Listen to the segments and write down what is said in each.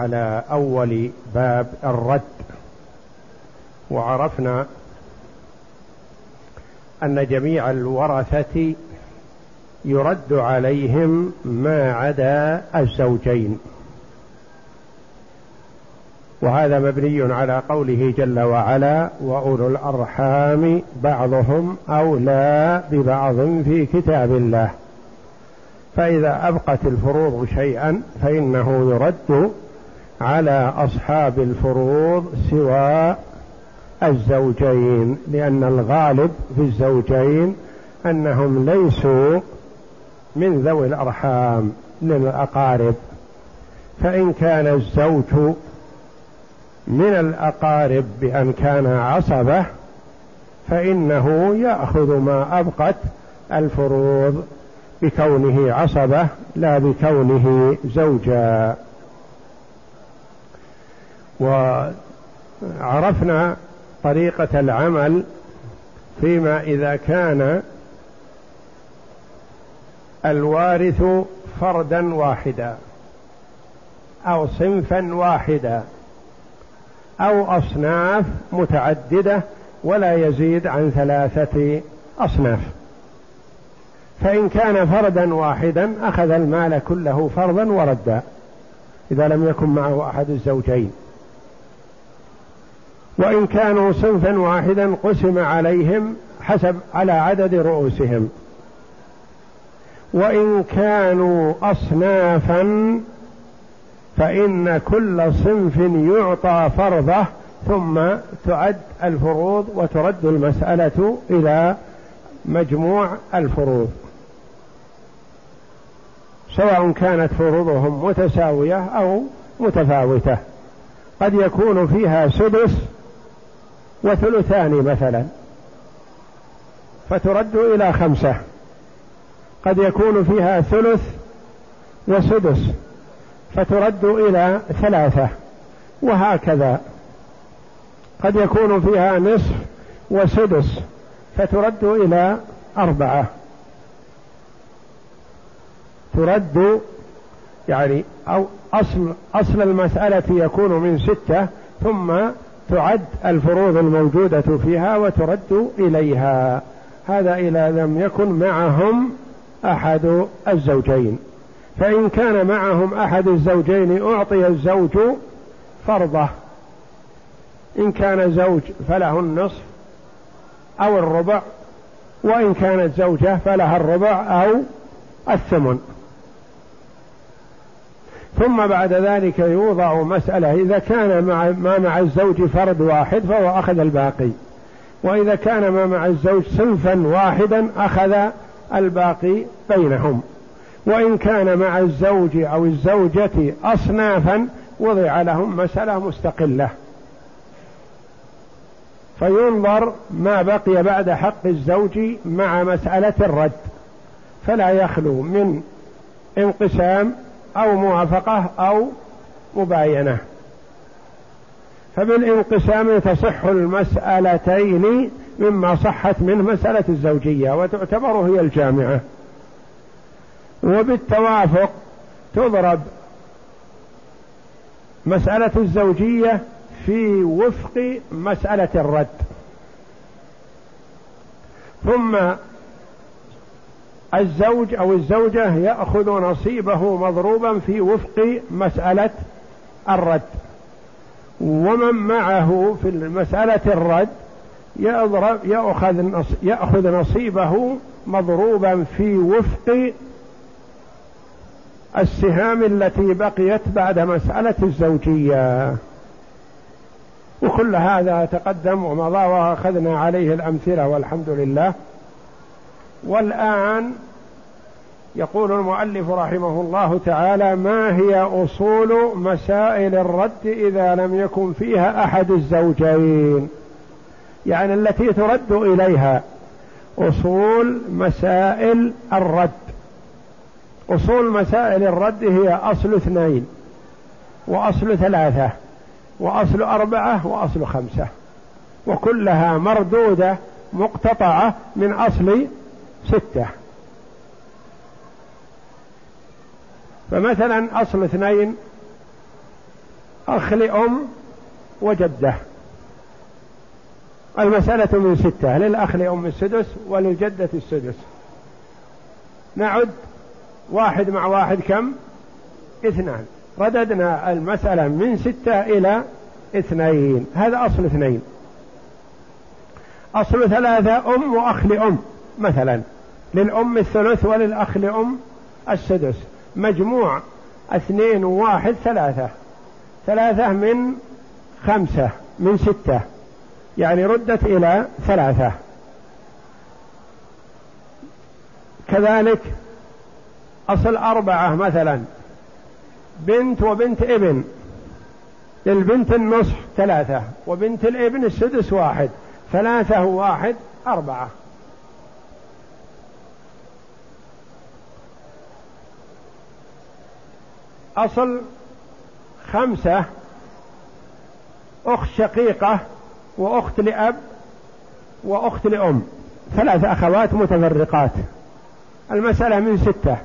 على أول باب الرد. وعرفنا أن جميع الورثة يرد عليهم ما عدا الزوجين. وهذا مبني على قوله جل وعلا وأولو الأرحام بعضهم أولى ببعض في كتاب الله. فإذا أبقت الفروض شيئا فإنه يرد على أصحاب الفروض سوى الزوجين لأن الغالب في الزوجين أنهم ليسوا من ذوي الأرحام من الأقارب. فإن كان الزوج من الأقارب بأن كان عصبة فإنه يأخذ ما أبقت الفروض بكونه عصبة لا بكونه زوجا. وعرفنا طريقة العمل فيما إذا كان الوارث فردا واحدا أو صنفا واحدا أو أصناف متعددة ولا يزيد عن ثلاثة أصناف. فإن كان فردا واحدا أخذ المال كله فرضا وردا إذا لم يكن معه أحد الزوجين. وإن كانوا صنفا واحدا قسم عليهم حسب على عدد رؤوسهم. وإن كانوا أصنافا فإن كل صنف يعطى فرضه ثم تعد الفروض وترد المسألة إلى مجموع الفروض. سواء كانت فروضهم متساوية أو متفاوتة. قد يكون فيها سدس وثلثان مثلا. فترد إلى خمسة. قد يكون فيها ثلث وسدس. فترد إلى ثلاثة. وهكذا. قد يكون فيها نصف وسدس. فترد إلى أربعة. ترد يعني أو أصل أصل المسألة يكون من ستة ثم تعد الفروض الموجودة فيها وترد إليها. هذا إذا لم يكن معهم أحد الزوجين. فإن كان معهم أحد الزوجين أعطي الزوج فرضه. إن كان زوج فله النصف أو الربع وإن كانت زوجة فلها الربع أو الثمن. ثم بعد ذلك يوضع مسألة. إذا كان مع ما مع الزوج فرد واحد فهو أخذ الباقي. وإذا كان ما مع الزوج صنفا واحدا أخذ الباقي بينهم. وإن كان مع الزوج أو الزوجة أصنافا وضع لهم مسألة مستقلة. فينظر ما بقي بعد حق الزوج مع مسألة الرد. فلا يخلو من انقسام أو موافقة أو مباينة. فبالانقسام تصح المسألتين مما صحت منه مسألة الزوجية وتعتبر هي الجامعة. وبالتوافق تضرب مسألة الزوجية في وفق مسألة الرد. ثم الزوج أو الزوجة يأخذ نصيبه مضروبا في وفق مسألة الرد. ومن معه في مسألة الرد يضرب يأخذ نصيبه مضروبا في وفق السهام التي بقيت بعد مسألة الزوجية. وكل هذا تقدم ومضى وأخذنا عليه الأمثلة والحمد لله. والآن يقول المؤلف رحمه الله تعالى ما هي أصول مسائل الرد إذا لم يكن فيها أحد الزوجين؟ يعني التي ترد إليها أصول مسائل الرد. أصول مسائل الرد هي أصل اثنين وأصل ثلاثة وأصل أربعة وأصل خمسة وكلها مردودة مقتطعة من أصل ستة. فمثلا أصل اثنين أخ لأم وجدة. المسألة من ستة للأخ لأم السدس وللجدة السدس. نعد واحد مع واحد كم؟ اثنان. رددنا المسألة من ستة إلى اثنين. هذا أصل اثنين. أصل ثلاثة أم وأخ لأم. مثلا للأم الثلث وللأخ لأم السدس. مجموع اثنين وواحد ثلاثة. ثلاثة من خمسة من ستة. يعني ردت إلى ثلاثة. كذلك أصل أربعة مثلا. بنت وبنت ابن. للبنت النصف ثلاثة وبنت الابن السدس واحد. ثلاثة واحد أربعة. أصل خمسة أخت شقيقة وأخت لأب وأخت لأم ثلاث أخوات متفرقات. المسألة من ستة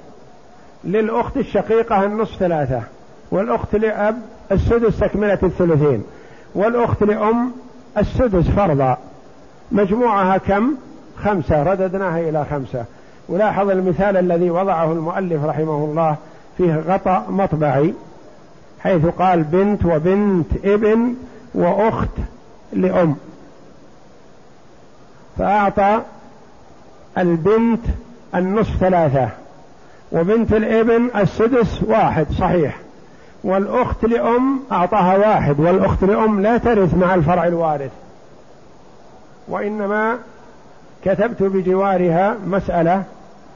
للأخت الشقيقة النصف ثلاثة والأخت لأب السدس تكملة الثلثين والأخت لأم السدس فرضا. مجموعها كم؟ خمسة رددناها إلى خمسة. ولاحظ المثال الذي وضعه المؤلف رحمه الله فيه غطاء مطبعي حيث قال بنت وبنت ابن وأخت لأم. فأعطى البنت النصف ثلاثة وبنت الابن السدس واحد صحيح. والأخت لأم أعطاها واحد والأخت لأم لا ترث مع الفرع الوارث. وإنما كتبت بجوارها مسألة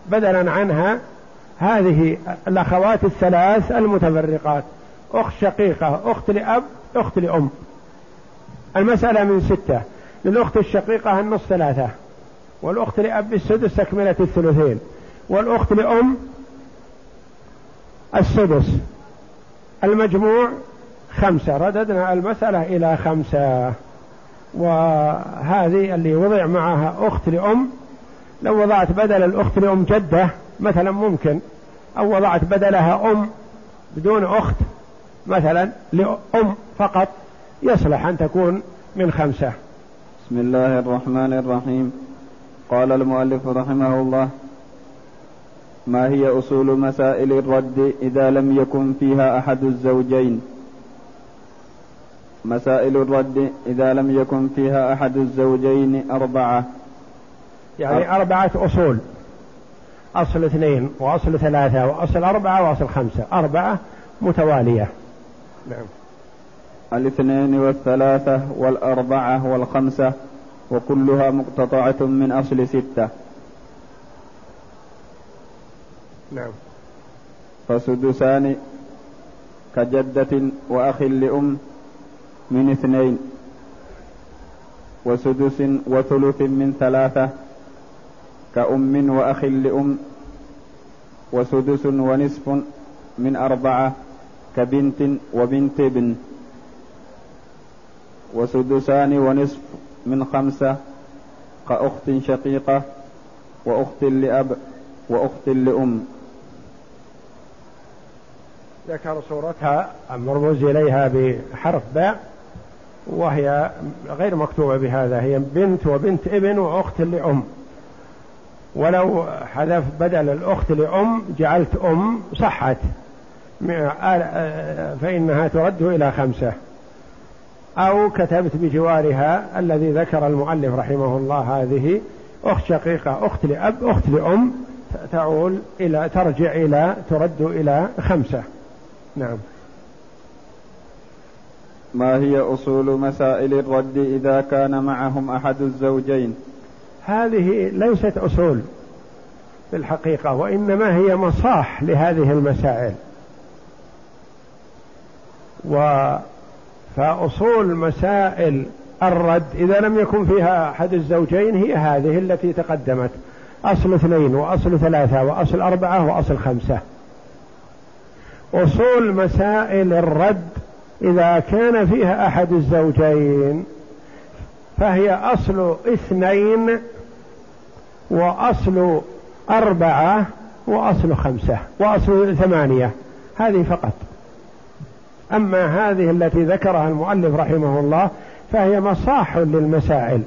بدلا عنها هذه الأخوات الثلاث المتفرقات. أخت شقيقة أخت لأب أخت لأم. المسألة من ستة. للأخت الشقيقة النص ثلاثة. والأخت لأب السدس تكملة الثلثين. والأخت لأم السدس. المجموع خمسة. رددنا المسألة إلى خمسة. وهذه اللي وضع معها أخت لأم. لو وضعت بدل الأخت لأم جدة مثلا ممكن. أو وضعت بدلها أم بدون أخت مثلا لأم فقط. يصلح أن تكون من خمسة. بسم الله الرحمن الرحيم. قال المؤلف رحمه الله ما هي أصول مسائل الرد إذا لم يكن فيها أحد الزوجين؟ مسائل الرد إذا لم يكن فيها أحد الزوجين أربعة. يعني أربعة أصول. أصل اثنين وأصل ثلاثة وأصل أربعة وأصل خمسة. أربعة متوالية. نعم. الاثنين والثلاثة والأربعة والخمسة وكلها مقتطعة من أصل ستة. نعم. فسدسان كجدة وأخ لأم من اثنين. وسدس وثلث من ثلاثة كأم وأخ لأم وسدس ونصف من أربعة كبنت وبنت ابن. وسدسان ونصف من خمسة كأخت شقيقة وأخت لأب وأخت لأم. ذكر صورتها مرموز إليها بحرف باء وهي غير مكتوبة بهذا هي بنت وبنت ابن وأخت لأم. ولو حذف بدل الأخت لأم جعلت أم صحت. فإنها ترد إلى خمسة. أو كتبت بجوارها الذي ذكر المؤلف رحمه الله هذه أخت شقيقة أخت لأب أخت لأم تعول إلى ترجع إلى ترد إلى خمسة. نعم. ما هي أصول مسائل الرد إذا كان معهم أحد الزوجين؟ هذه ليست أصول في الحقيقة وإنما هي مصاح لهذه المسائل. و فأصول مسائل الرد إذا لم يكن فيها أحد الزوجين هي هذه التي تقدمت. أصل اثنين وأصل ثلاثة وأصل أربعة وأصل خمسة. أصول مسائل الرد إذا كان فيها أحد الزوجين فهي أصل اثنين وأصل أربعة وأصل خمسة وأصل ثمانية هذه فقط. أما هذه التي ذكرها المؤلف رحمه الله فهي مصاح للمسائل.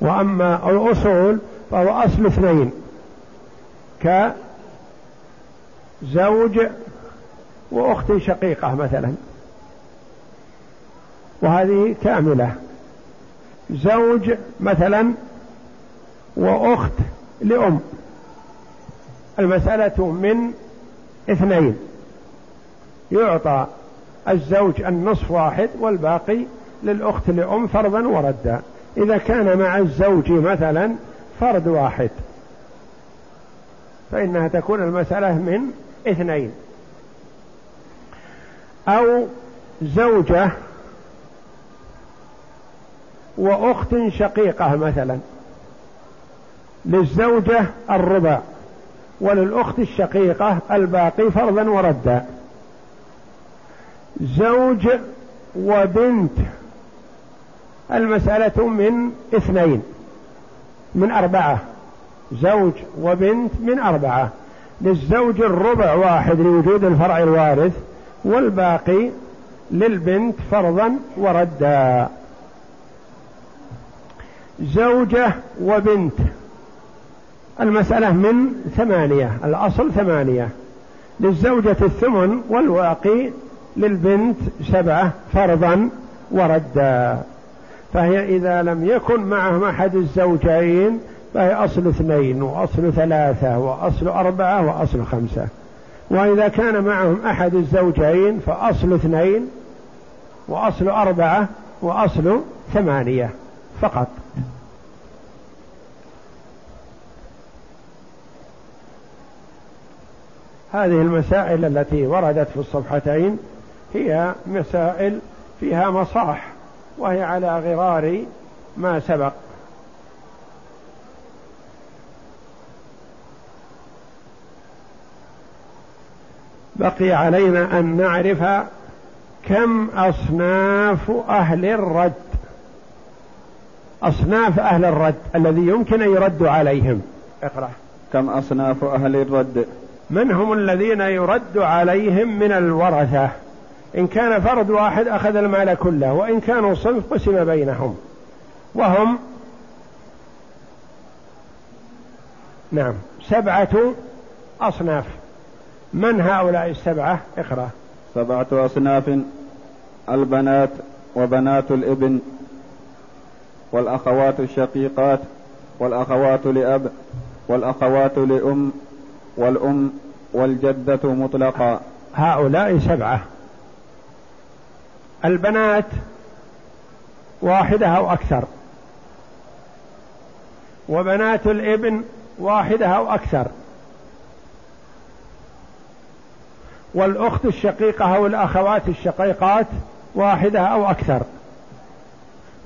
وأما الأصول فهو أصل اثنين كزوج وأخت شقيقة مثلا. وهذه كاملة. زوج مثلا وأخت لأم. المسألة من اثنين. يعطى الزوج النصف واحد والباقي للأخت لأم فرضا وردا. إذا كان مع الزوج مثلا فرد واحد. فإنها تكون المسألة من اثنين. أو زوجة وأخت شقيقة مثلا. للزوجة الربع وللأخت الشقيقة الباقي فرضا وردا. زوج وبنت. المسألة من اثنين من أربعة. زوج وبنت من أربعة. للزوج الربع واحد لوجود الفرع الوارث والباقي للبنت فرضا وردا. زوجة وبنت. المسألة من ثمانية الأصل ثمانية للزوجة الثمن والواقي للبنت سبعة فرضا وردا. فهي إذا لم يكن معهم أحد الزوجين فهي أصل اثنين وأصل ثلاثة وأصل أربعة وأصل خمسة. وإذا كان معهم أحد الزوجين فأصل اثنين وأصل أربعة وأصل ثمانية فقط. هذه المسائل التي وردت في الصفحتين هي مسائل فيها مصاح وهي على غرار ما سبق. بقي علينا أن نعرف كم أصناف أهل الرد. أصناف أهل الرد الذي يمكن أن يرد عليهم. اقرأ. كم أصناف أهل الرد؟ من هم الذين يرد عليهم من الورثة؟ إن كان فرد واحد أخذ المال كله وإن كانوا صنف قسم بينهم. وهم نعم سبعة أصناف. من هؤلاء السبعة؟ اقرأ. سبعة أصناف البنات وبنات الإبن والأخوات الشقيقات والأخوات لأب والأخوات لأم والأم والجدة مطلقا هؤلاء سبعة. البنات واحدة أو أكثر. وبنات الابن واحدة أو أكثر. والأخت الشقيقة أو الأخوات الشقيقات واحدة أو أكثر.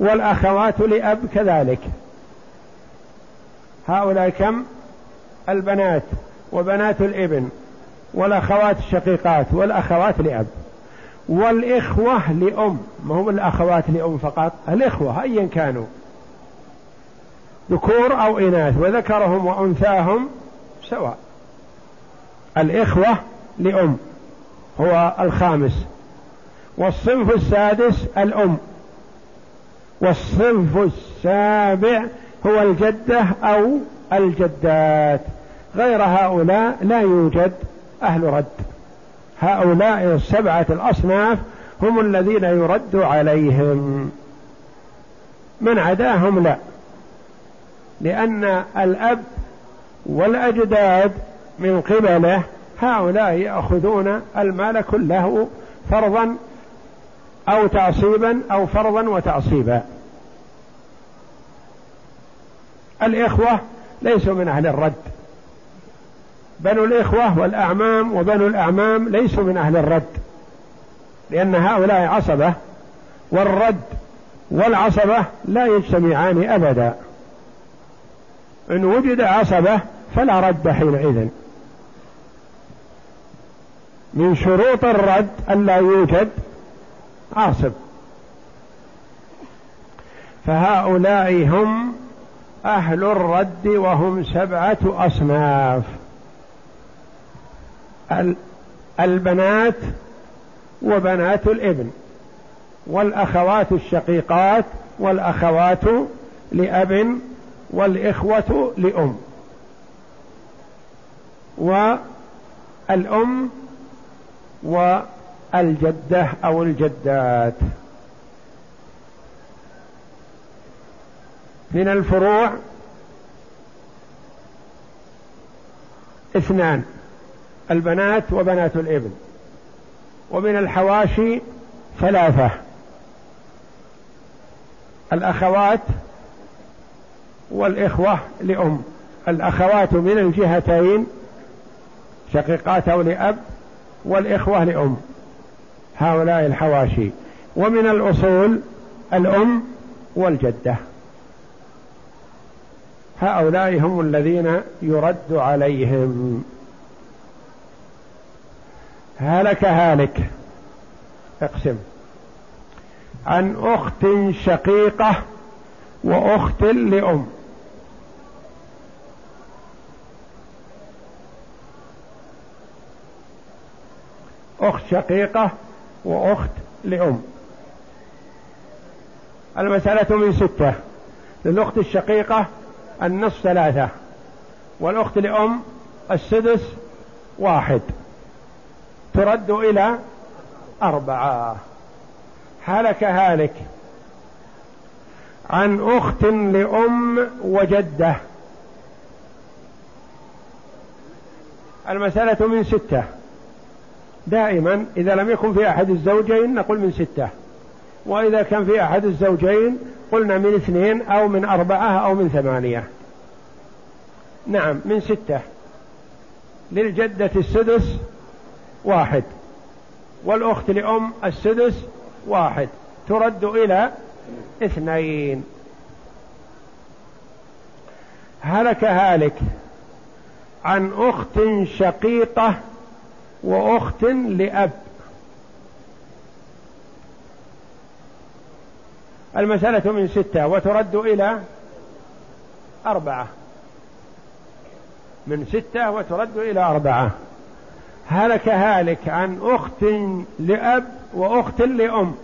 والأخوات لأب كذلك. هؤلاء كم؟ البنات. وبنات الإبن والأخوات الشقيقات والأخوات لأب والإخوة لأم. ما هم الأخوات لأم فقط؟ الإخوة أيا كانوا. ذكور أو إناث وذكرهم وأنثاهم سواء. الإخوة لأم هو الخامس. والصنف السادس الأم. والصنف السابع هو الجدة أو الجدات. غير هؤلاء لا يوجد أهل رد. هؤلاء السبعة الأصناف هم الذين يرد عليهم. من عداهم لا لأن الأب والأجداد من قبله هؤلاء يأخذون المال كله فرضا أو تعصيبا أو فرضا وتعصيبا. الإخوة ليسوا من أهل الرد. بنو الإخوة والأعمام وبنو الأعمام ليسوا من أهل الرد لأن هؤلاء عصبة والرد والعصبة لا يجتمعان أبدا. إن وجد عصبة فلا رد حينئذ. من شروط الرد ألا يوجد عاصب. فهؤلاء هم أهل الرد وهم سبعة أصناف. البنات وبنات الابن والأخوات الشقيقات والأخوات لأب والإخوة لأم. والأم والجدة أو الجدات. من الفروع اثنان. البنات وبنات الإبن. ومن الحواشي ثلاثة. الأخوات والإخوة لأم. الأخوات من الجهتين شقيقات أو لأب والإخوة لأم. هؤلاء الحواشي. ومن الأصول الأم والجدة. هؤلاء هم الذين يرد عليهم. هلك هالك. اقسم. عن أخت شقيقة وأخت لأم. أخت شقيقة وأخت لأم. المسألة من ستة. للأخت الشقيقة النصف ثلاثة والأخت لأم السدس واحد. ترد إلى أربعة. هلك هالك عن أخت لأم وجدة. المسألة من ستة. دائما إذا لم يكن في أحد الزوجين نقول من ستة. وإذا كان في أحد الزوجين قلنا من اثنين أو من أربعة أو من ثمانية. نعم من ستة. للجدة السدس واحد. والأخت لأم السدس واحد. ترد إلى اثنين. هلك هالك عن أخت شقيقة وأخت لأب. المسألة من ستة وترد إلى أربعة. من ستة وترد إلى أربعة. هلك هالك عن أخت لأب وأخت لأم.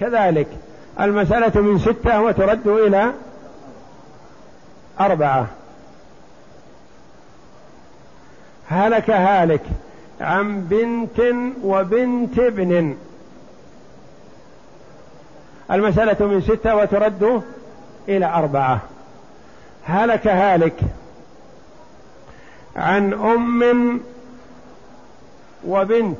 كذلك المسألة من ستة وترد إلى أربعة. هلك هالك عن بنت وبنت ابن. المسألة من ستة وترد إلى أربعة. هلك هالك عن أم وبنت.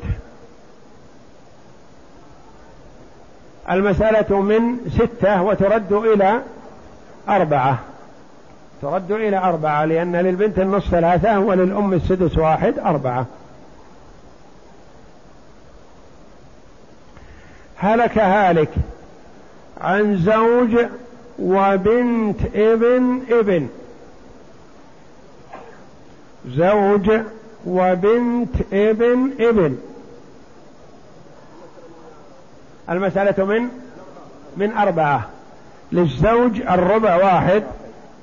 المسألة من ستة وترد إلى أربعة. ترد إلى أربعة لأن للبنت النصف ثلاثة وللأم السدس واحد أربعة. هلك هالك عن زوج وبنت ابن ابن. زوج وبنت ابن ابن. المسألة من؟ من أربعة. للزوج الربع واحد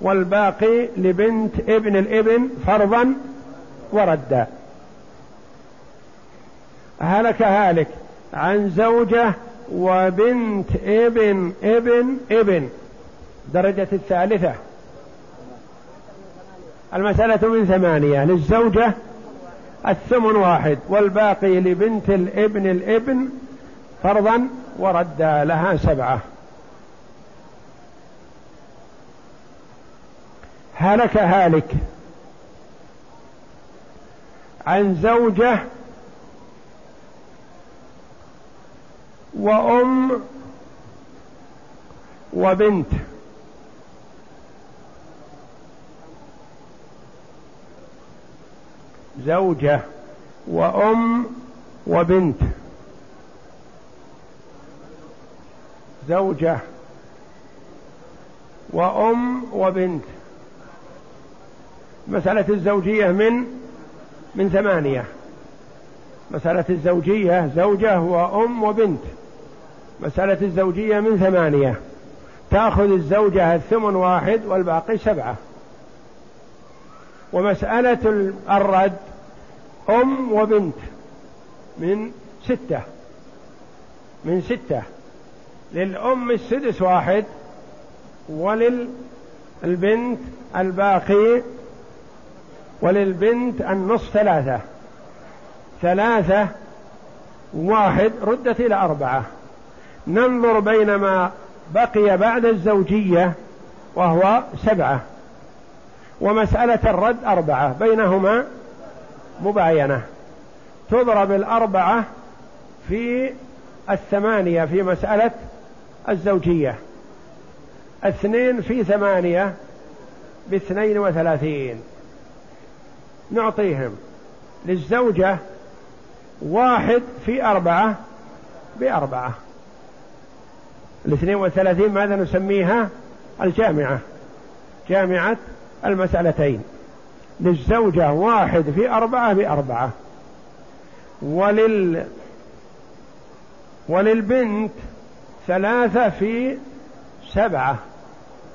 والباقي لبنت ابن الابن فرضا وردا. هلك هالك عن زوجة وبنت ابن ابن ابن. درجة الثالثة. المسألة من ثمانية للزوجة الثمن واحد والباقي لبنت الابن الابن فرضا وردا لها سبعة. هلك هالك عن زوجة وأم وبنت. زوجة وأم وبنت. زوجة وأم وبنت. مسألة الزوجية من من ثمانية. مسألة الزوجية زوجة وأم وبنت. مسألة الزوجية من ثمانية. تأخذ الزوجة الثمن واحد والباقي سبعة. ومسألة الرد أم وبنت من ستة. من ستة. للأم السدس واحد وللبنت الباقي وللبنت النصف ثلاثة. ثلاثة واحد ردت إلى أربعة. ننظر بين ما بقي بعد الزوجية وهو سبعة. ومسألة الرد أربعة بينهما مباينة. تضرب الأربعة في الثمانية في مسألة الزوجية. اثنين في ثمانية باثنين وثلاثين. نعطيهم للزوجة واحد في أربعة بأربعة. الاثنين وثلاثين ماذا نسميها؟ الجامعة. جامعة المسألتين للزوجة واحد في أربعة بأربعة ولل وللبنت ثلاثة في سبعة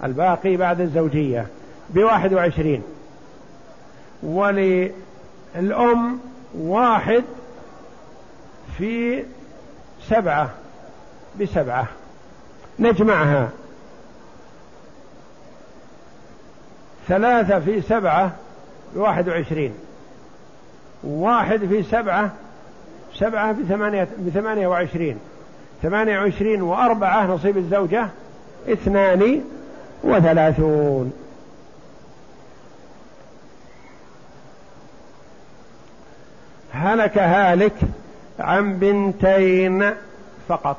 الباقي بعد الزوجية بواحد وعشرين. وللأم واحد في سبعة بسبعة. نجمعها. ثلاثة في سبعة بواحد وعشرين. واحد في سبعة سبعة بثمانية, بثمانية وعشرين. ثمانية وعشرين وأربعة نصيب الزوجة اثنان وثلاثون. هلك هالك عن بنتين فقط.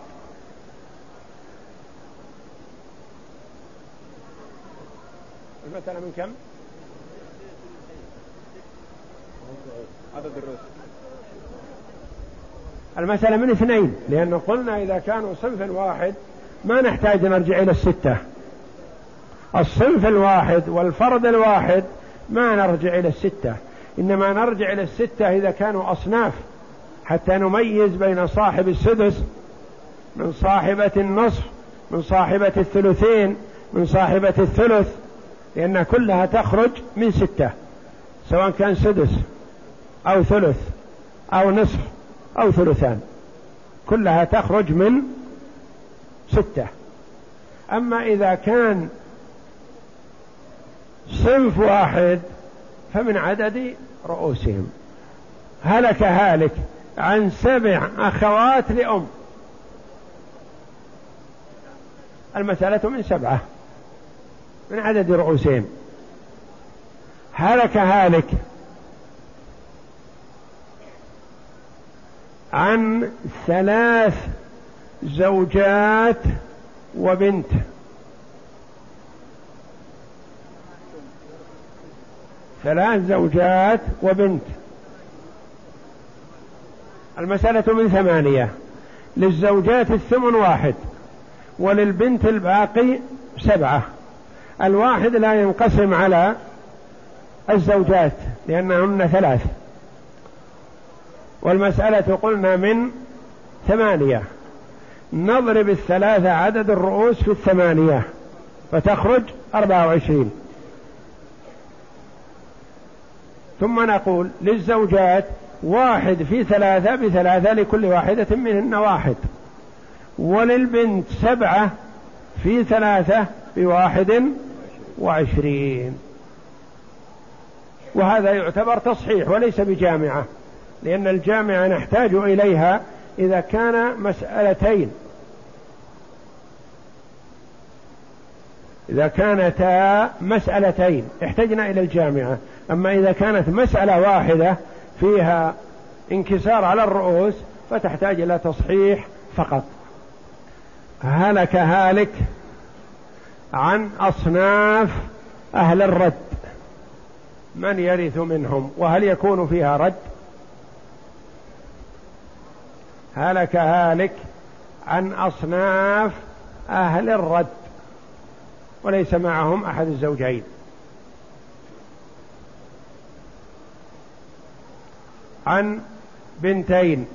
المسألة من كم؟ عدد الرسل المسألة من اثنين لأنه قلنا إذا كانوا صنف واحد ما نحتاج نرجع إلى الستة. الصنف الواحد والفرد الواحد ما نرجع إلى الستة. إنما نرجع إلى الستة إذا كانوا أصناف حتى نميز بين صاحب السدس من صاحبة النصف من صاحبة الثلثين من صاحبة الثلث. لأن كلها تخرج من ستة سواء كان سدس أو ثلث أو نصف أو ثلثان كلها تخرج من ستة. أما إذا كان صنف واحد فمن عدد رؤوسهم. هلك هالك عن سبع أخوات لأم. المسألة من سبعة. من عدد رؤوسهم. هلك هالك عن ثلاث زوجات وبنت. ثلاث زوجات وبنت. المسألة من ثمانية. للزوجات الثمن واحد وللبنت الباقي سبعة. الواحد لا ينقسم على الزوجات لأنهن ثلاث. والمسألة قلنا من ثمانية. نضرب الثلاثة عدد الرؤوس في الثمانية فتخرج أربعة وعشرين. ثم نقول للزوجات واحد في ثلاثة بثلاثة لكل واحدة منهن واحد. وللبنت سبعة في ثلاثة بواحد وعشرين. وهذا يعتبر تصحيح وليس بجامعة لأن الجامعة نحتاج إليها إذا كان مسألتين. إذا كانتا مسألتين احتجنا إلى الجامعة. أما إذا كانت مسألة واحدة فيها انكسار على الرؤوس فتحتاج إلى تصحيح فقط. هلك هالك عن أصناف أهل الرد. من يرث منهم؟ وهل يكون فيها رد؟ هلك هالك عن أصناف أهل الرد. وليس معهم أحد الزوجين. عن بنتين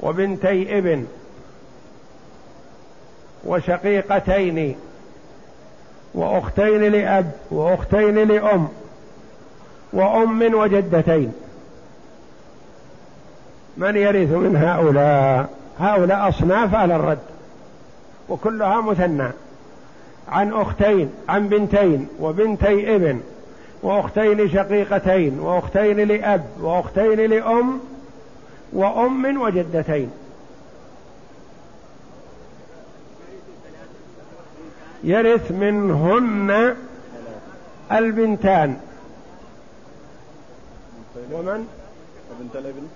وبنتي ابن وشقيقتين وأختين لأب وأختين لأم وأم وجدتين. من يرث من هؤلاء؟ هؤلاء أصناف على الرد وكلها مثنى. عن أختين عن بنتين وبنتي ابن وأختين شقيقتين وأختين لأب وأختين لأم وأم وجدتين. يرث منهن البنتان. ومن؟ وبنت الابن.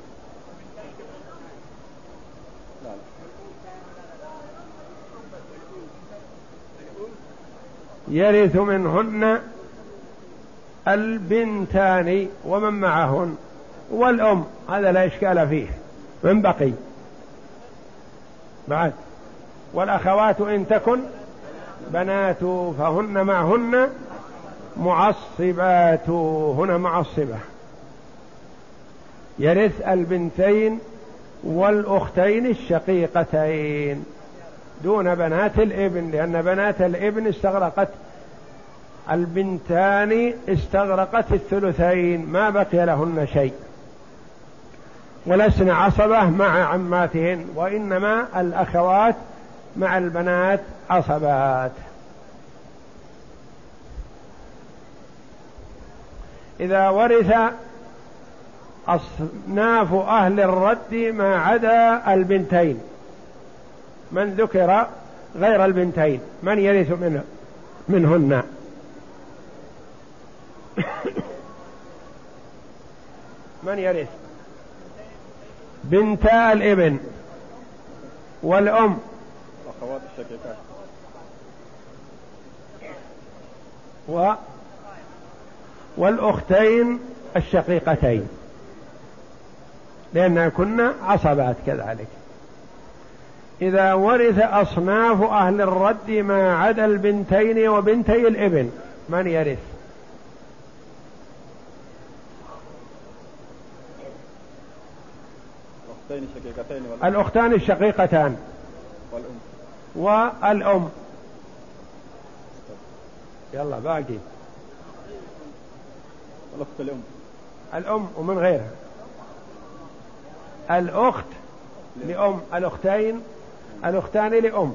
يرث منهن البنتان ومن معهن. والأم هذا لا إشكال فيه. من بقي؟ بعد والأخوات إن تكن بنات فهن معهن معصبات هنا معصبة. يرث البنتين والأختين الشقيقتين دون بنات الإبن لأن بنات الإبن استغرقت البنتان استغرقت الثلثين ما بقي لهن شيء. ولسن عصبة مع عماتهن وإنما الأخوات مع البنات عصبات. إذا ورث أصناف أهل الرد ما عدا البنتين. من ذكر غير البنتين من يرث منه منهن؟ من يرث؟ بنتا الإبن والأم. أخوات الشقيقات و والأختين الشقيقتين. لأنها كنا عصبات كذلك. إذا ورث أصناف أهل الرد ما عدا البنتين وبنتي الإبن من يرث؟ الأختان الشقيقتان. والأم. والأم. يلا باقي. الأخت الأم الأم ومن غيرها. الأخت لأم الأختين الأختان لأم.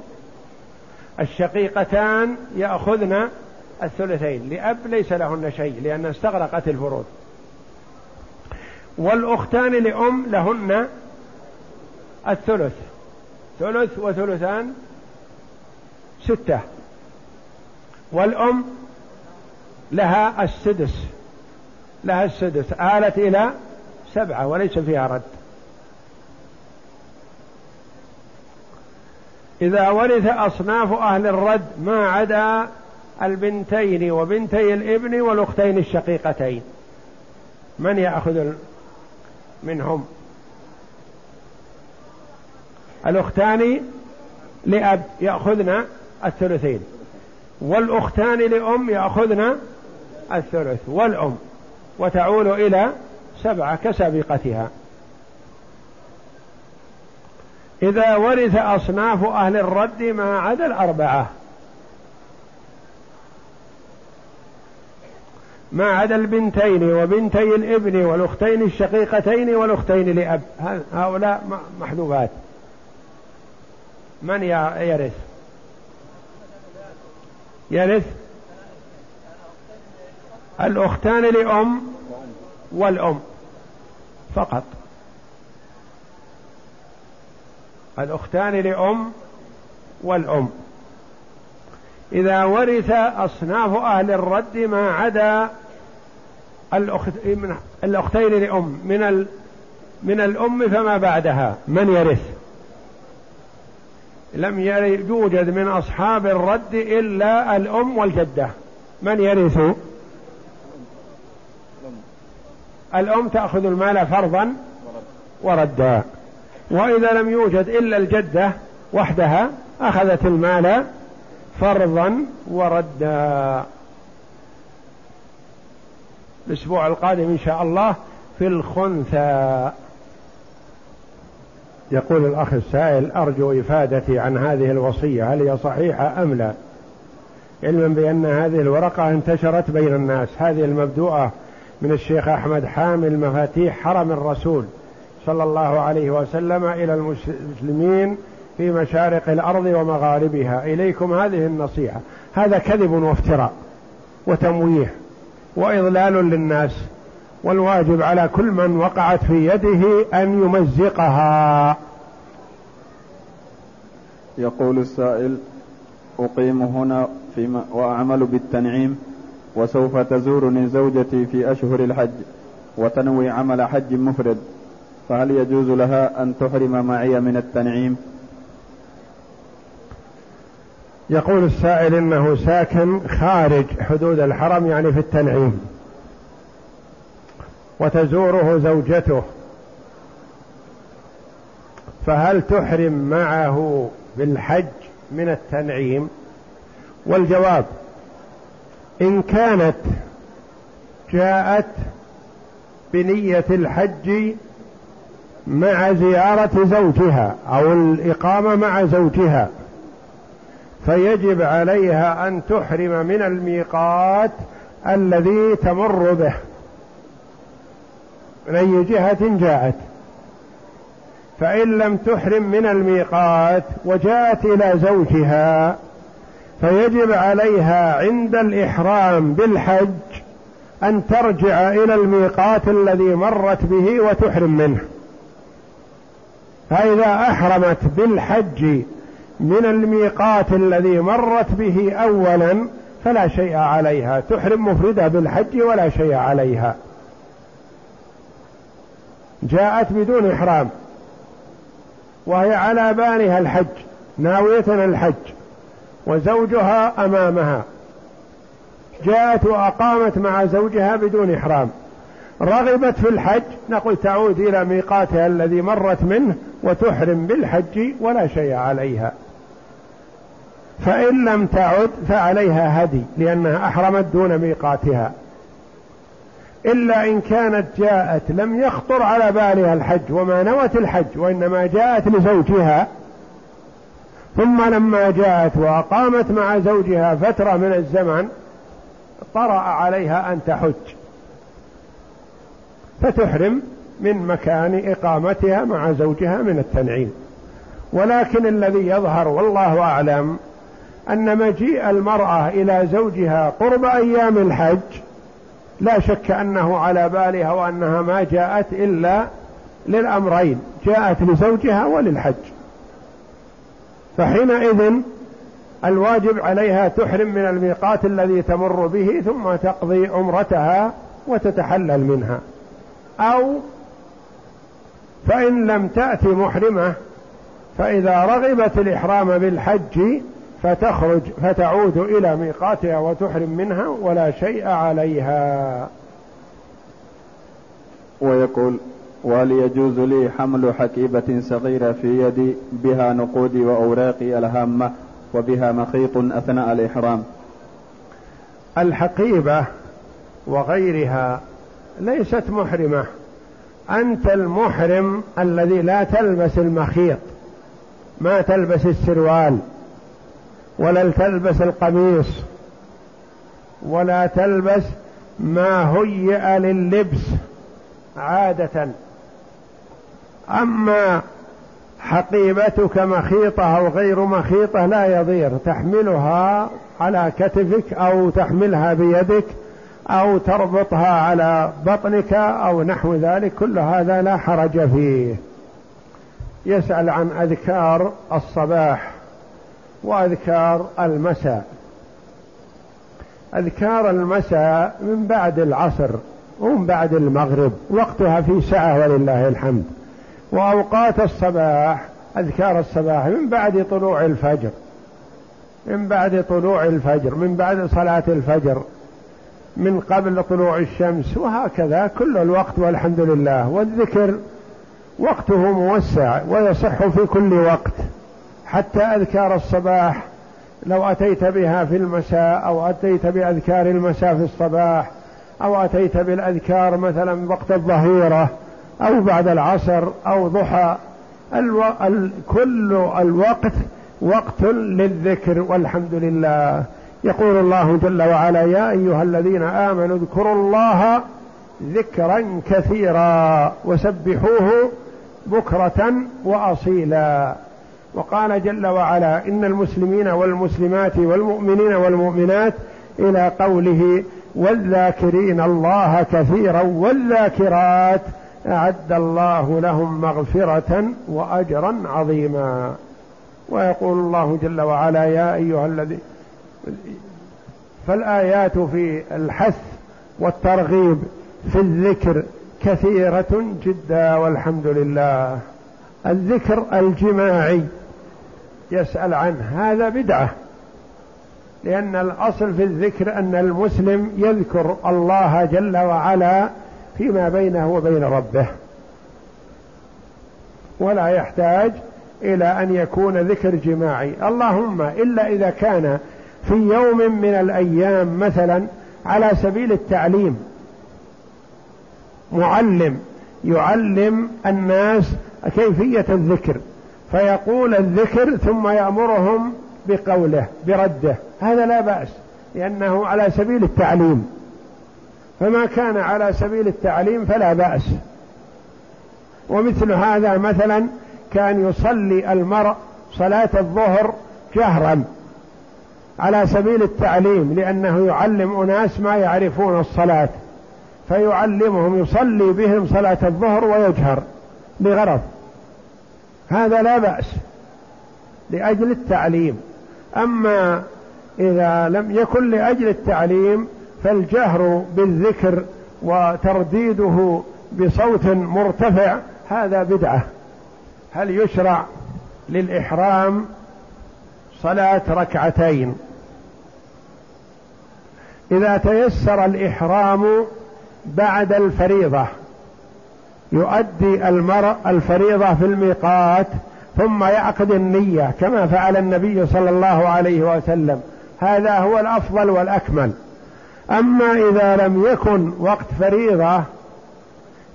الشقيقتان يأخذن الثلثين. لأب ليس لهن شيء لأن استغرقت الفروض. والأختان لأم لهن الثلث. ثلث وثلثان ستة. والأم لها السدس. لها السدس. آلت إلى سبعة وليس فيها رد. إذا ورث أصناف أهل الرد ما عدا البنتين وبنتي الابن والأختين الشقيقتين. من يأخذ منهم؟ الأختان لأب. يأخذن الثلثين. والأختان لأم يأخذن الثلث. والأم. وتعول إلى سبعة كسابقتها. إذا ورث أصناف أهل الرد ما عدا الأربعة. ما عدا البنتين وبنتي الابن والأختين الشقيقتين والأختين لأب. هؤلاء محذوفات. من يرث؟ يرث الأختان لأم والأم فقط. الأختان لأم والأم. إذا ورث أصناف أهل الرد ما عدا الأخت... الأختين لأم من. من الأم فما بعدها؟ من يرث؟ لم يوجد من أصحاب الرد إلا الأم والجدة. من يرث؟ الأم تأخذ المال فرضا وردا. وإذا لم يوجد إلا الجدة وحدها أخذت المال فرضا وردا. الأسبوع القادم إن شاء الله في الخنثى. يقول الأخ السائل أرجو إفادتي عن هذه الوصية هل هي صحيحة أم لا؟ علما بأن هذه الورقة انتشرت بين الناس. هذه المبدوءة من الشيخ أحمد حامل مفاتيح حرم الرسول صلى الله عليه وسلم إلى المسلمين في مشارق الأرض ومغاربها. إليكم هذه النصيحة. هذا كذب وافتراء وتمويه وإضلال للناس. والواجب على كل من وقعت في يده أن يمزقها. يقول السائل أقيم هنا في وأعمل بالتنعيم وسوف تزورني زوجتي في أشهر الحج وتنوي عمل حج مفرد فهل يجوز لها أن تحرم معي من التنعيم؟ يقول السائل إنه ساكن خارج حدود الحرم يعني في التنعيم. وتزوره زوجته. فهل تحرم معه بالحج من التنعيم؟ والجواب إن كانت جاءت بنية الحج مع زيارة زوجها أو الإقامة مع زوجها فيجب عليها أن تحرم من الميقات الذي تمر به. من أي جهة جاءت. فإن لم تحرم من الميقات وجاءت إلى زوجها فيجب عليها عند الإحرام بالحج أن ترجع إلى الميقات الذي مرت به وتحرم منه. فإذا أحرمت بالحج من الميقات الذي مرت به اولا فلا شيء عليها تحرم مفردة بالحج ولا شيء عليها. جاءت بدون إحرام. وهي على بالها الحج ناوية الحج وزوجها أمامها. جاءت وأقامت مع زوجها بدون إحرام. رغبت في الحج نقول تعود إلى ميقاتها الذي مرت منه وتحرم بالحج ولا شيء عليها. فإن لم تعد فعليها هدي لأنها أحرمت دون ميقاتها. إلا إن كانت جاءت لم يخطر على بالها الحج وما نوت الحج وإنما جاءت لزوجها. ثم لما جاءت وأقامت مع زوجها فترة من الزمن طرأ عليها أن تحج. فتحرم من مكان إقامتها مع زوجها من التنعيم. ولكن الذي يظهر والله أعلم أن مجيء المرأة إلى زوجها قرب أيام الحج لا شك أنه على بالها وأنها ما جاءت إلا للأمرين جاءت لزوجها وللحج. فحينئذ الواجب عليها تحرم من الميقات الذي تمر به ثم تقضي عمرتها وتتحلل منها. أو فإن لم تأتي محرمة فإذا رغبت الإحرام بالحج فتخرج فتعود إلى ميقاتها وتحرم منها ولا شيء عليها. ويقول وهل يجوز لي حمل حكيبة صغيرة في يدي بها نقودي وأوراقي الهامة وبها مخيط أثناء الإحرام. الحقيبة وغيرها ليست محرمة. أنت المحرم الذي لا تلبس المخيط ما تلبس السروال. ولا تلبس القميص ولا تلبس ما هيئ لللبس عادة. أما حقيبتك مخيطة أو غير مخيطة لا يضير تحملها على كتفك أو تحملها بيدك أو تربطها على بطنك أو نحو ذلك كل هذا لا حرج فيه. يسأل عن أذكار الصباح. وأذكار المساء. أذكار المساء من بعد العصر ومن بعد المغرب وقتها في سعه ولله الحمد. وأوقات الصباح أذكار الصباح من بعد طلوع الفجر. من بعد طلوع الفجر من بعد صلاة الفجر. من قبل طلوع الشمس وهكذا كل الوقت والحمد لله. والذكر وقته موسع ويصح في كل وقت. حتى أذكار الصباح. لو أتيت بها في المساء أو أتيت بأذكار المساء في الصباح أو أتيت بالأذكار مثلا وقت الظهيرة أو بعد العصر أو ضحى ألو... ال... كل الوقت وقت للذكر والحمد لله. يقول الله جل وعلا يا أيها الذين آمنوا اذكروا الله ذكرا كثيرا وسبحوه بكرة وأصيلا. وقال جل وعلا إن المسلمين والمسلمات والمؤمنين والمؤمنات إلى قوله والذاكرين الله كثيرا والذاكرات أعد الله لهم مغفرة وأجرا عظيما. ويقول الله جل وعلا يا أيها الذي فالآيات في الحث والترغيب في الذكر كثيرة جدا والحمد لله. الذكر الجماعي يسأل عنه هذا بدعة لأن الأصل في الذكر أن المسلم يذكر الله جل وعلا فيما بينه وبين ربه. ولا يحتاج إلى أن يكون ذكر جماعي. اللهم إلا إذا كان في يوم من الأيام مثلا على سبيل التعليم معلم يعلم الناس كيفية الذكر. فيقول الذكر ثم يأمرهم بقوله برده. هذا لا بأس لأنه على سبيل التعليم. فما كان على سبيل التعليم فلا بأس. ومثل هذا مثلا كان يصلي المرء صلاة الظهر جهرا على سبيل التعليم لأنه يعلم أناس ما يعرفون الصلاة. فيعلمهم يصلي بهم صلاة الظهر ويجهر. بغرض. هذا لا بأس لأجل التعليم. أما إذا لم يكن لأجل التعليم فالجهر بالذكر وترديده بصوت مرتفع هذا بدعة. هل يشرع للإحرام صلاة ركعتين؟ إذا تيسر الإحرام بعد الفريضة يؤدي المرء الفريضة في الميقات ثم يعقد النية كما فعل النبي صلى الله عليه وسلم. هذا هو الأفضل والأكمل. أما إذا لم يكن وقت فريضة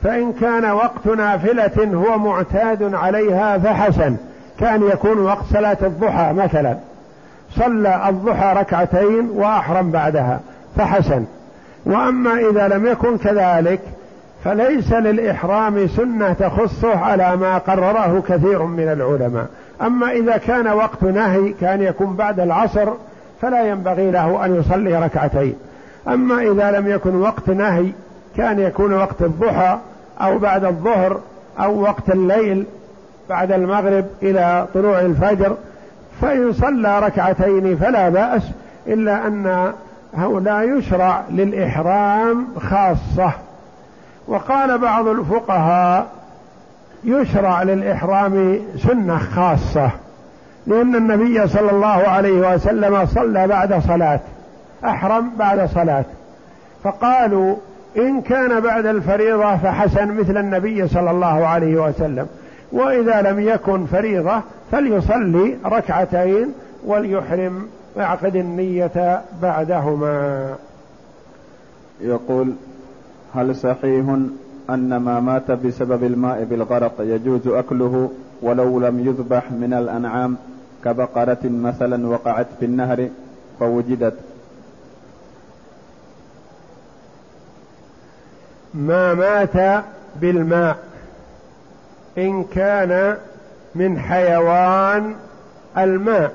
فإن كان وقت نافلة هو معتاد عليها فحسن. كان يكون وقت صلاة الضحى مثلا. صلى الضحى ركعتين وأحرم بعدها فحسن. وأما إذا لم يكن كذلك فليس للإحرام سنة تخصه على ما قرره كثير من العلماء. أما إذا كان وقت نهي كان يكون بعد العصر فلا ينبغي له أن يصلي ركعتين. أما إذا لم يكن وقت نهي كان يكون وقت الضحى أو بعد الظهر أو وقت الليل بعد المغرب إلى طلوع الفجر فإن صلى ركعتين فلا بأس إلا أن لا يشرع للإحرام خاصة. وقال بعض الفقهاء يشرع للإحرام سنة خاصة لأن النبي صلى الله عليه وسلم صلى بعد صلاة أحرم بعد صلاة. فقالوا إن كان بعد الفريضة فحسن مثل النبي صلى الله عليه وسلم وإذا لم يكن فريضة فليصلي ركعتين وليحرم ويعقد النية بعدهما. يقول هل صحيح أن ما مات بسبب الماء بالغرق يجوز أكله ولو لم يذبح من الأنعام كبقرة مثلا وقعت في النهر فوجدت؟ ما مات بالماء إن كان من حيوان الماء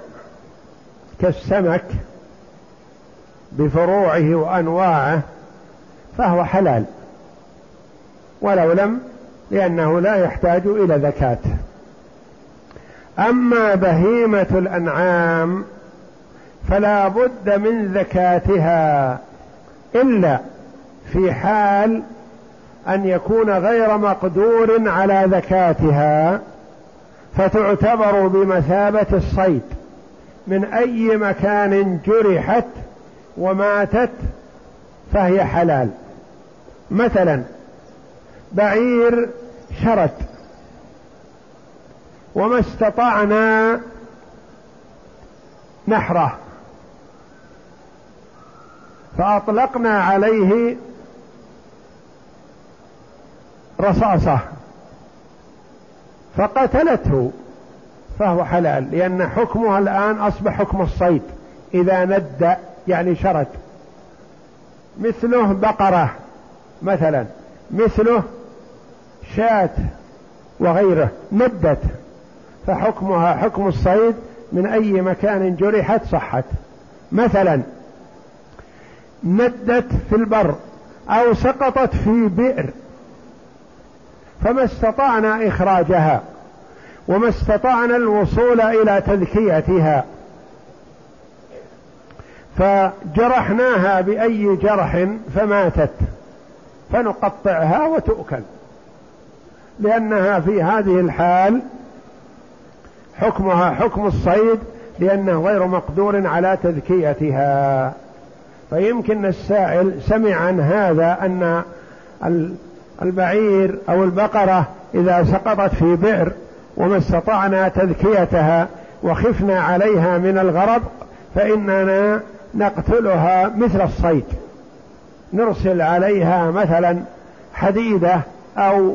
كالسمك بفروعه وأنواعه فهو حلال. ولو لم لأنه لا يحتاج إلى زكاة. أما بهيمة الأنعام فلا بد من زكاتها إلا في حال أن يكون غير مقدور على زكاتها فتعتبر بمثابة الصيد. من أي مكان جرحت وماتت فهي حلال. مثلا بعير شرد وما استطعنا نحره فأطلقنا عليه رصاصة فقتلته فهو حلال لأن حكمها الآن أصبح حكم الصيد إذا ند يعني شرد مثله بقرة. مثلا مثله شاة وغيره ندت فحكمها حكم الصيد من أي مكان جرحت صحت. مثلا ندت في البر أو سقطت في بئر فما استطعنا إخراجها وما استطعنا الوصول إلى تذكيتها. فجرحناها بأي جرح فماتت. فنقطعها وتؤكل. لأنها في هذه الحال حكمها حكم الصيد لأنه غير مقدور على تذكيتها. فيمكن السائل سمع عن هذا أن البعير أو البقرة إذا سقطت في بئر وما استطعنا تذكيتها وخفنا عليها من الغرق فإننا نقتلها مثل الصيد. نرسل عليها مثلا حديدة أو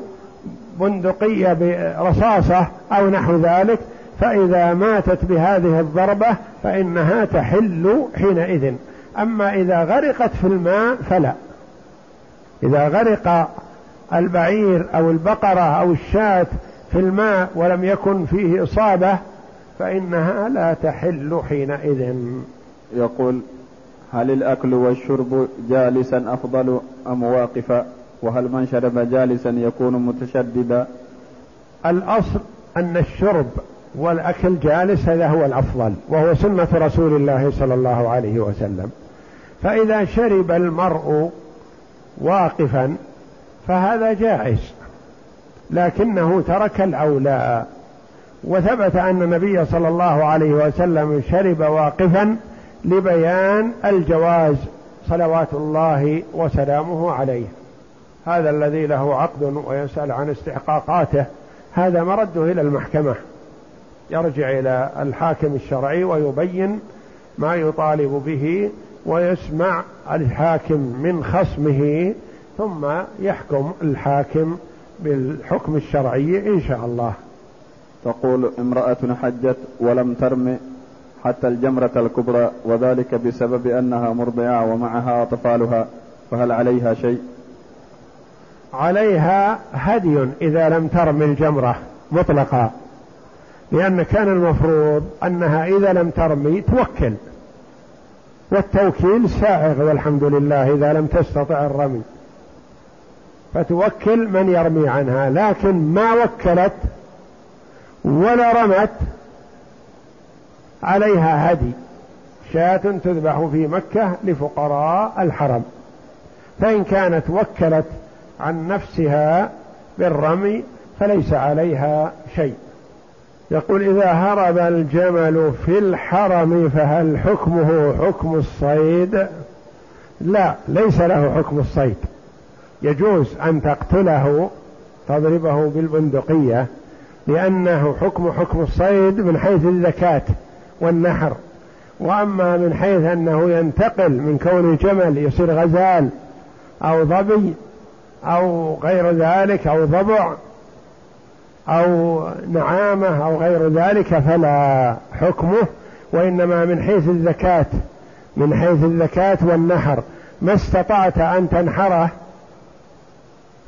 بندقية برصاصة أو نحو ذلك فإذا ماتت بهذه الضربة فإنها تحل حينئذ. أما إذا غرقت في الماء فلا. إذا غرق البعير أو البقرة أو الشاة في الماء ولم يكن فيه إصابة فإنها لا تحل حينئذ. يقول هل الأكل والشرب جالسا أفضل أم واقفا؟ وهل من شرب جالسا يكون متشددا؟ الأصل أن الشرب والأكل جالس هذا هو الأفضل وهو سنة رسول الله صلى الله عليه وسلم. فإذا شرب المرء واقفا فهذا جائز لكنه ترك الأولى. وثبت أن النبي صلى الله عليه وسلم شرب واقفا لبيان الجواز صلوات الله وسلامه عليه. هذا الذي له عقد ويسأل عن استحقاقاته. هذا مرده إلى المحكمة. يرجع إلى الحاكم الشرعي ويبين ما يطالب به ويسمع الحاكم من خصمه ثم يحكم الحاكم بالحكم الشرعي إن شاء الله. تقول امرأة حجت ولم ترم حتى الجمرة الكبرى وذلك بسبب أنها مرضعة ومعها أطفالها فهل عليها شيء؟ عليها هدي إذا لم ترم الجمرة مطلقا لأن كان المفروض أنها إذا لم ترمي توكل والتوكيل سائغ والحمد لله إذا لم تستطع الرمي. فتوكل من يرمي عنها لكن ما وكلت ولا رمت عليها هدي شاة تذبح في مكة لفقراء الحرم. فإن كانت وكلت عن نفسها بالرمي فليس عليها شيء. يقول إذا هرب الجمل في الحرم فهل حكمه حكم الصيد؟ لا ليس له حكم الصيد. يجوز أن تقتله تضربه بالبندقية لأنه حكم حكم الصيد من حيث الذكاة والنحر. وأما من حيث أنه ينتقل من كون جمل يصير غزال أو ظبي أو غير ذلك أو ضبع أو نعامة أو غير ذلك فلا حكمه وإنما من حيث الذكاة من حيث الذكاة والنحر. ما استطعت أن تنحره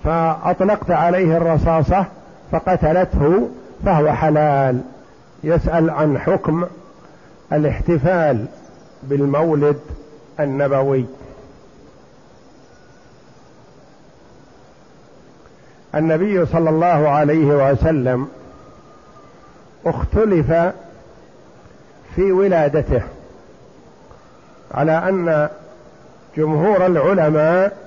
فأطلقت عليه الرصاصة فقتلته فهو حلال. يسأل عن حكم الاحتفال بالمولد النبوي. النبي صلى الله عليه وسلم اختلف في ولادته على أن جمهور العلماء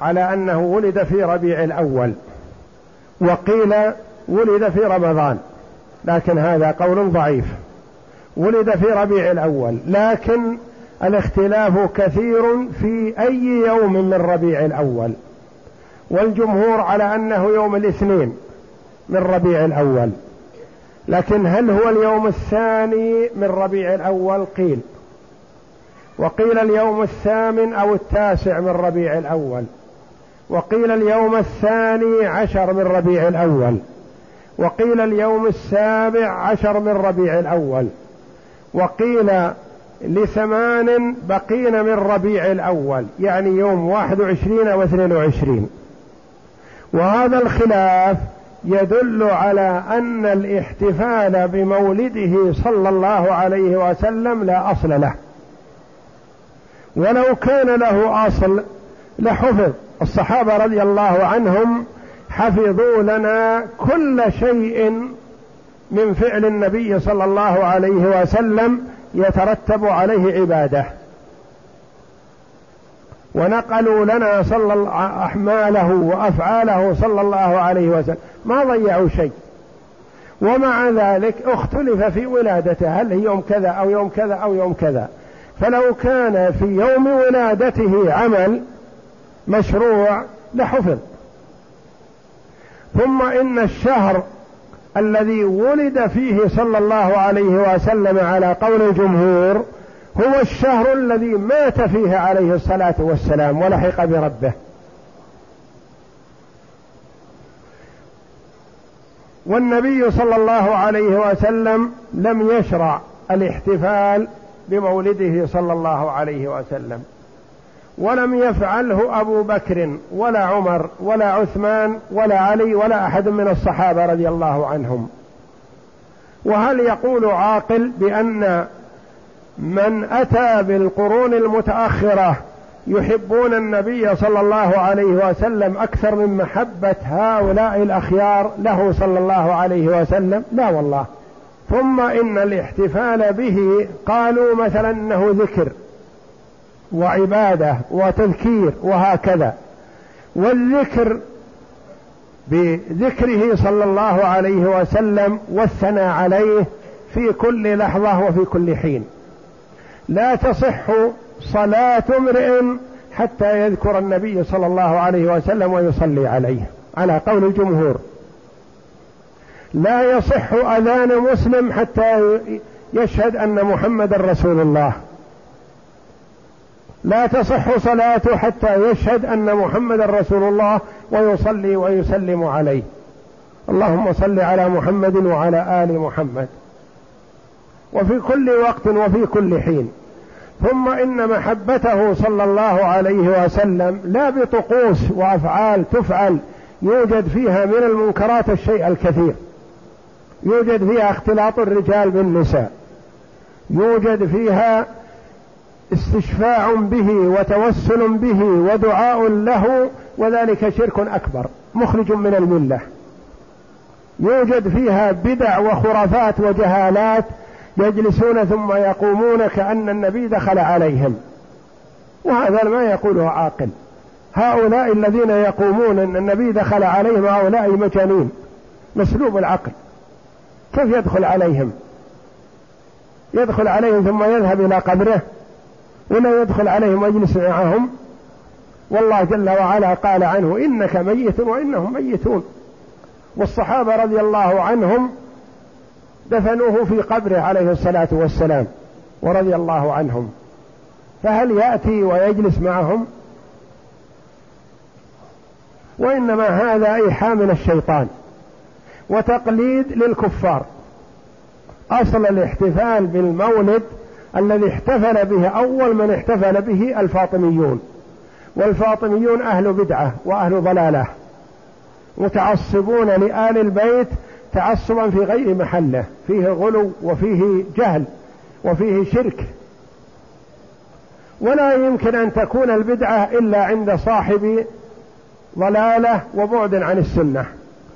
على أنه ولد في ربيع الأول وقيل ولد في رمضان لكن هذا قول ضعيف. ولد في ربيع الأول لكن الاختلاف كثير في أي يوم من ربيع الأول. والجمهور على أنه يوم الاثنين من ربيع الأول. لكن هل هو اليوم الثاني من ربيع الأول؟ قيل. وقيل اليوم الثامن أو التاسع من ربيع الأول. وقيل اليوم الثاني عشر من ربيع الأول. وقيل اليوم السابع عشر من ربيع الأول. وقيل لثمان بقين من ربيع الأول يعني يوم واحد وعشرين أو اثنين وعشرين. وهذا الخلاف يدل على أن الاحتفال بمولده صلى الله عليه وسلم لا أصل له. ولو كان له أصل لحفظ. الصحابة رضي الله عنهم حفظوا لنا كل شيء من فعل النبي صلى الله عليه وسلم يترتب عليه عبادة. ونقلوا لنا صلى أحماله وأفعاله صلى الله عليه وسلم. ما ضيعوا شيء. ومع ذلك اختلف في ولادته. هل هي يوم كذا أو يوم كذا أو يوم كذا. فلو كان في يوم ولادته عمل مشروع لحفظ. ثم إن الشهر الذي ولد فيه صلى الله عليه وسلم على قول الجمهور هو الشهر الذي مات فيه عليه الصلاة والسلام ولحق بربه. والنبي صلى الله عليه وسلم لم يشرع الاحتفال بمولده صلى الله عليه وسلم. ولم يفعله أبو بكر ولا عمر ولا عثمان ولا علي ولا أحد من الصحابة رضي الله عنهم. وهل يقول عاقل بأن من أتى بالقرون المتأخرة يحبون النبي صلى الله عليه وسلم أكثر من محبة هؤلاء الأخيار له صلى الله عليه وسلم؟ لا والله. ثم إن الاحتفال به قالوا مثلا إنه ذكر. وعبادة وتذكير وهكذا. والذكر بذكره صلى الله عليه وسلم والثناء عليه في كل لحظة وفي كل حين. لا تصح صلاة امرئ حتى يذكر النبي صلى الله عليه وسلم ويصلي عليه. على قول الجمهور. لا يصح أذان مسلم حتى يشهد أن محمد رسول الله. لا تصح صلاته حتى يشهد أن محمد رسول الله ويصلي ويسلم عليه. اللهم صل على محمد وعلى آل محمد. وفي كل وقت وفي كل حين. ثم إن محبته صلى الله عليه وسلم لا بطقوس وأفعال تفعل يوجد فيها من المنكرات الشيء الكثير. يوجد فيها اختلاط الرجال بالنساء. يوجد فيها استشفاع به وتوسل به ودعاء له وذلك شرك أكبر مخرج من الملة. يوجد فيها بدع وخرافات وجهالات يجلسون ثم يقومون كأن النبي دخل عليهم. وهذا ما يقوله عاقل. هؤلاء الذين يقومون أن النبي دخل عليهم هؤلاء مجانين مسلوب العقل. كيف يدخل عليهم؟ يدخل عليهم ثم يذهب إلى قبره. ولا يدخل عليهم ويجلس معهم. والله جل وعلا قال عنه إنك ميت وإنهم ميتون. والصحابة رضي الله عنهم دفنوه في قبره عليه الصلاة والسلام ورضي الله عنهم. فهل يأتي ويجلس معهم؟ وإنما هذا إيحاء من الشيطان وتقليد للكفار. أصل الاحتفال بالمولد الذي احتفل به أول من احتفل به الفاطميون. والفاطميون أهل بدعة وأهل ضلالة متعصبون لآل البيت تعصبا في غير محله فيه غلو وفيه جهل وفيه شرك. ولا يمكن أن تكون البدعة إلا عند صاحب ضلالة وبعد عن السنة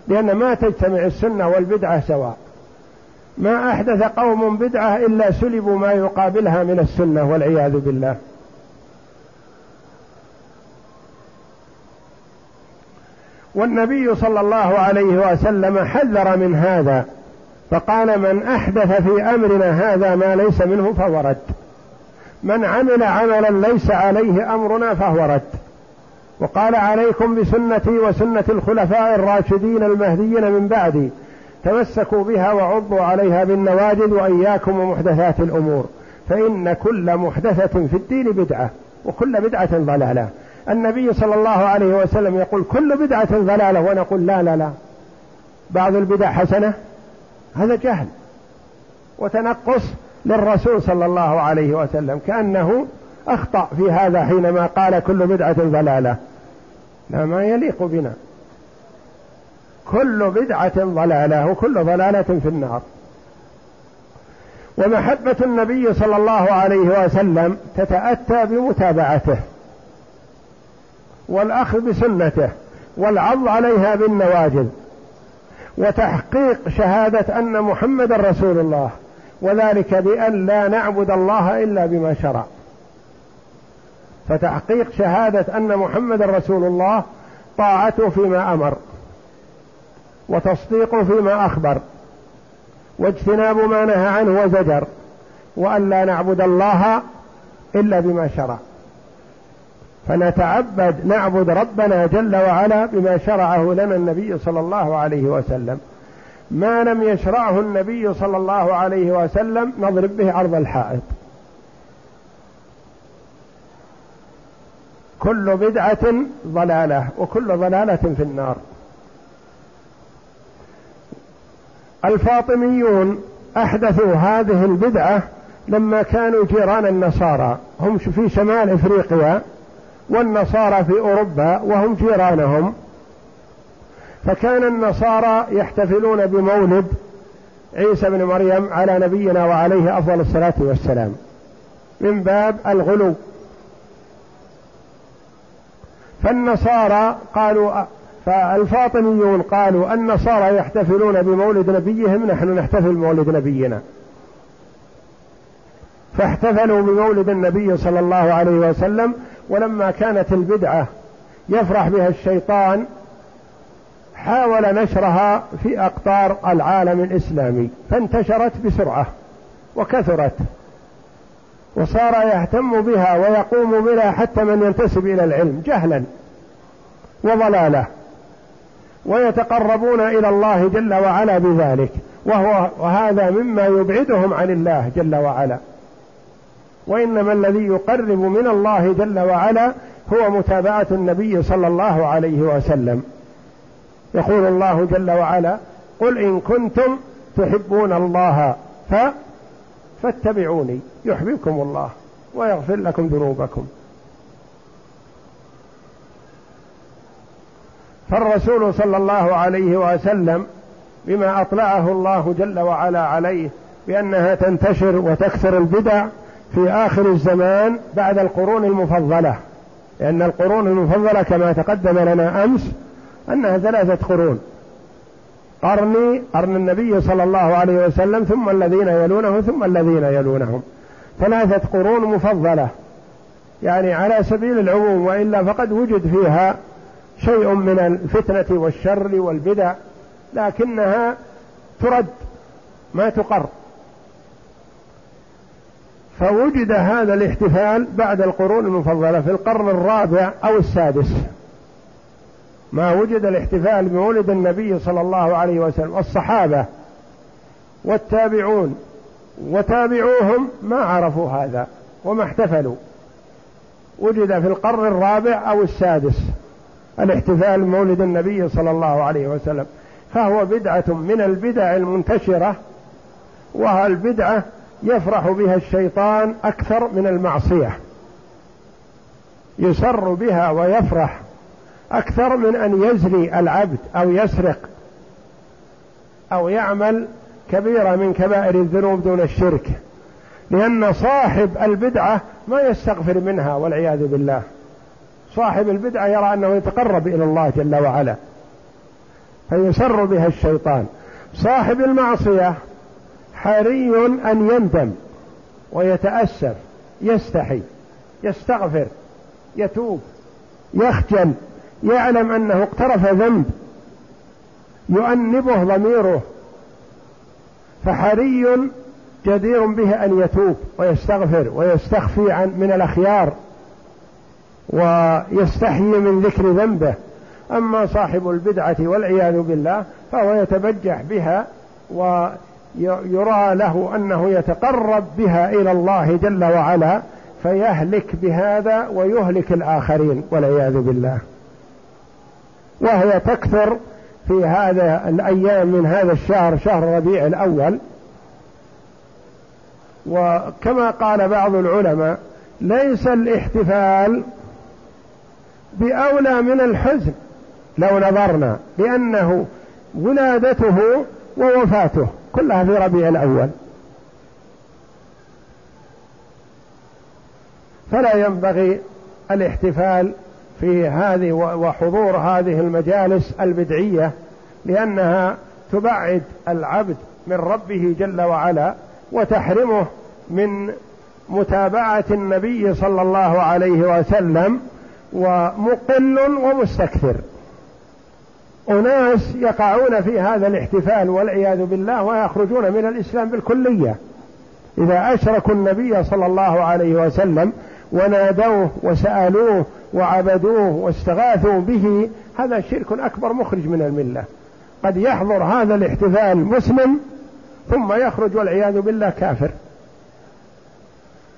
لأن ما تجتمع السنة والبدعة سواء. ما أحدث قوم بدعة إلا سلبوا ما يقابلها من السنة والعياذ بالله. والنبي صلى الله عليه وسلم حذر من هذا فقال من أحدث في أمرنا هذا ما ليس منه فهو رد. من عمل عملا ليس عليه أمرنا فهو رد. وقال عليكم بسنتي وسنة الخلفاء الراشدين المهديين من بعدي تمسكوا بها وعضوا عليها بالنواجذ وإياكم ومحدثات الأمور. فإن كل محدثة في الدين بدعة وكل بدعة ضلالة. النبي صلى الله عليه وسلم يقول كل بدعة ضلالة ونقول لا لا لا. بعض البدع حسنة هذا جهل. وتنقص للرسول صلى الله عليه وسلم كأنه أخطأ في هذا حينما قال كل بدعة ضلالة. لا ما يليق بنا. كل بدعة ضلالة وكل ضلالة في النار. ومحبة النبي صلى الله عليه وسلم تتأتى بمتابعته والأخذ بسنته والعض عليها بالنواجذ وتحقيق شهادة أن محمد رسول الله وذلك بأن لا نعبد الله إلا بما شرع. فتحقيق شهادة أن محمد رسول الله طاعته فيما أمر. وتصديقه فيما أخبر واجتناب ما نهى عنه وزجر وأن لا نعبد الله إلا بما شرع. فنتعبد نعبد ربنا جل وعلا بما شرعه لنا النبي صلى الله عليه وسلم. ما لم يشرعه النبي صلى الله عليه وسلم نضرب به عرض الحائط. كل بدعة ضلالة وكل ضلالة في النار. الفاطميون أحدثوا هذه البدعة لما كانوا جيران النصارى. هم في شمال إفريقيا والنصارى في أوروبا وهم جيرانهم. فكان النصارى يحتفلون بمولد عيسى بن مريم على نبينا وعليه أفضل الصلاة والسلام من باب الغلو. فالنصارى قالوا فالفاطميون قالوا النصارى يحتفلون بمولد نبيهم نحن نحتفل بمولد نبينا. فاحتفلوا بمولد النبي صلى الله عليه وسلم ولما كانت البدعة يفرح بها الشيطان حاول نشرها في أقطار العالم الإسلامي فانتشرت بسرعة وكثرت وصار يهتم بها ويقوم بها حتى من ينتسب إلى العلم جهلا وضلاله ويتقربون إلى الله جل وعلا بذلك. وهو وهذا مما يبعدهم عن الله جل وعلا. وإنما الذي يقرب من الله جل وعلا هو متابعة النبي صلى الله عليه وسلم. يقول الله جل وعلا قل إن كنتم تحبون الله ف فاتبعوني يحببكم الله ويغفر لكم ذنوبكم. فالرسول صلى الله عليه وسلم بما أطلعه الله جل وعلا عليه بأنها تنتشر وتكثر البدع في آخر الزمان بعد القرون المفضلة. لأن القرون المفضلة كما تقدم لنا أمس أنها ثلاثة قرون. قرني قرن النبي صلى الله عليه وسلم ثم الذين يلونه ثم الذين يلونهم. ثلاثة قرون مفضلة. يعني على سبيل العموم وإلا فقد وجد فيها شيء من الفتنة والشر والبدع لكنها ترد ما تقر. فوجد هذا الاحتفال بعد القرون المفضلة في القرن الرابع أو السادس. ما وجد الاحتفال بمولد النبي صلى الله عليه وسلم والصحابة والتابعون وتابعوهم ما عرفوا هذا وما احتفلوا. وجد في القرن الرابع أو السادس. الاحتفال بمولد النبي صلى الله عليه وسلم. فهو بدعة من البدع المنتشرة والبدعة يفرح بها الشيطان أكثر من المعصية. يسر بها ويفرح أكثر من أن يزري العبد أو يسرق أو يعمل كبيرة من كبائر الذنوب دون الشرك. لأن صاحب البدعة ما يستغفر منها والعياذ بالله. صاحب البدعة يرى أنه يتقرب إلى الله جل وعلا فيسر بها الشيطان. صاحب المعصية حري أن يندم ويتأسف يستحي يستغفر يتوب يخجل يعلم أنه اقترف ذنب يؤنبه ضميره فحري جدير به أن يتوب ويستغفر ويستخفي عن من الأخيار. ويستحيي من ذكر ذنبه. أما صاحب البدعة والعياذ بالله فهو يتبجح بها ويرى له أنه يتقرب بها إلى الله جل وعلا فيهلك بهذا ويهلك الآخرين والعياذ بالله. وهي تكثر في هذا الأيام من هذا الشهر شهر ربيع الأول. وكما قال بعض العلماء ليس الاحتفال بأولى من الحزن لو نظرنا لأنه ولادته ووفاته. كلها في ربيع الأول. فلا ينبغي الاحتفال في هذه وحضور هذه المجالس البدعية لأنها تبعد العبد من ربه جل وعلا وتحرمه من متابعة النبي صلى الله عليه وسلم ومقل ومستكثر. أناس يقعون في هذا الاحتفال والعياذ بالله ويخرجون من الإسلام بالكلية. إذا أشركوا النبي صلى الله عليه وسلم ونادوه وسألوه وعبدوه واستغاثوا به هذا شرك أكبر مخرج من الملة. قد يحضر هذا الاحتفال مسلم ثم يخرج والعياذ بالله كافر.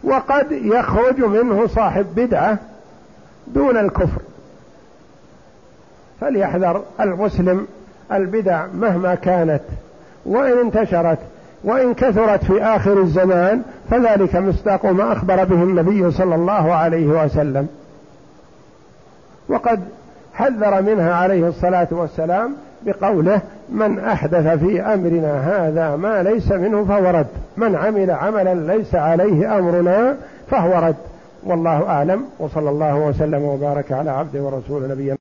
وقد يخرج منه صاحب بدعة دون الكفر. فليحذر المسلم البدع مهما كانت. وإن انتشرت وإن كثرت في آخر الزمان فذلك مصداق ما أخبر به النبي صلى الله عليه وسلم. وقد حذر منها عليه الصلاة والسلام بقوله من أحدث في أمرنا هذا ما ليس منه فهو رد. من عمل عملا ليس عليه أمرنا فهو رد. والله أعلم وصلى الله وسلم وبارك على عبده ورسول نبينا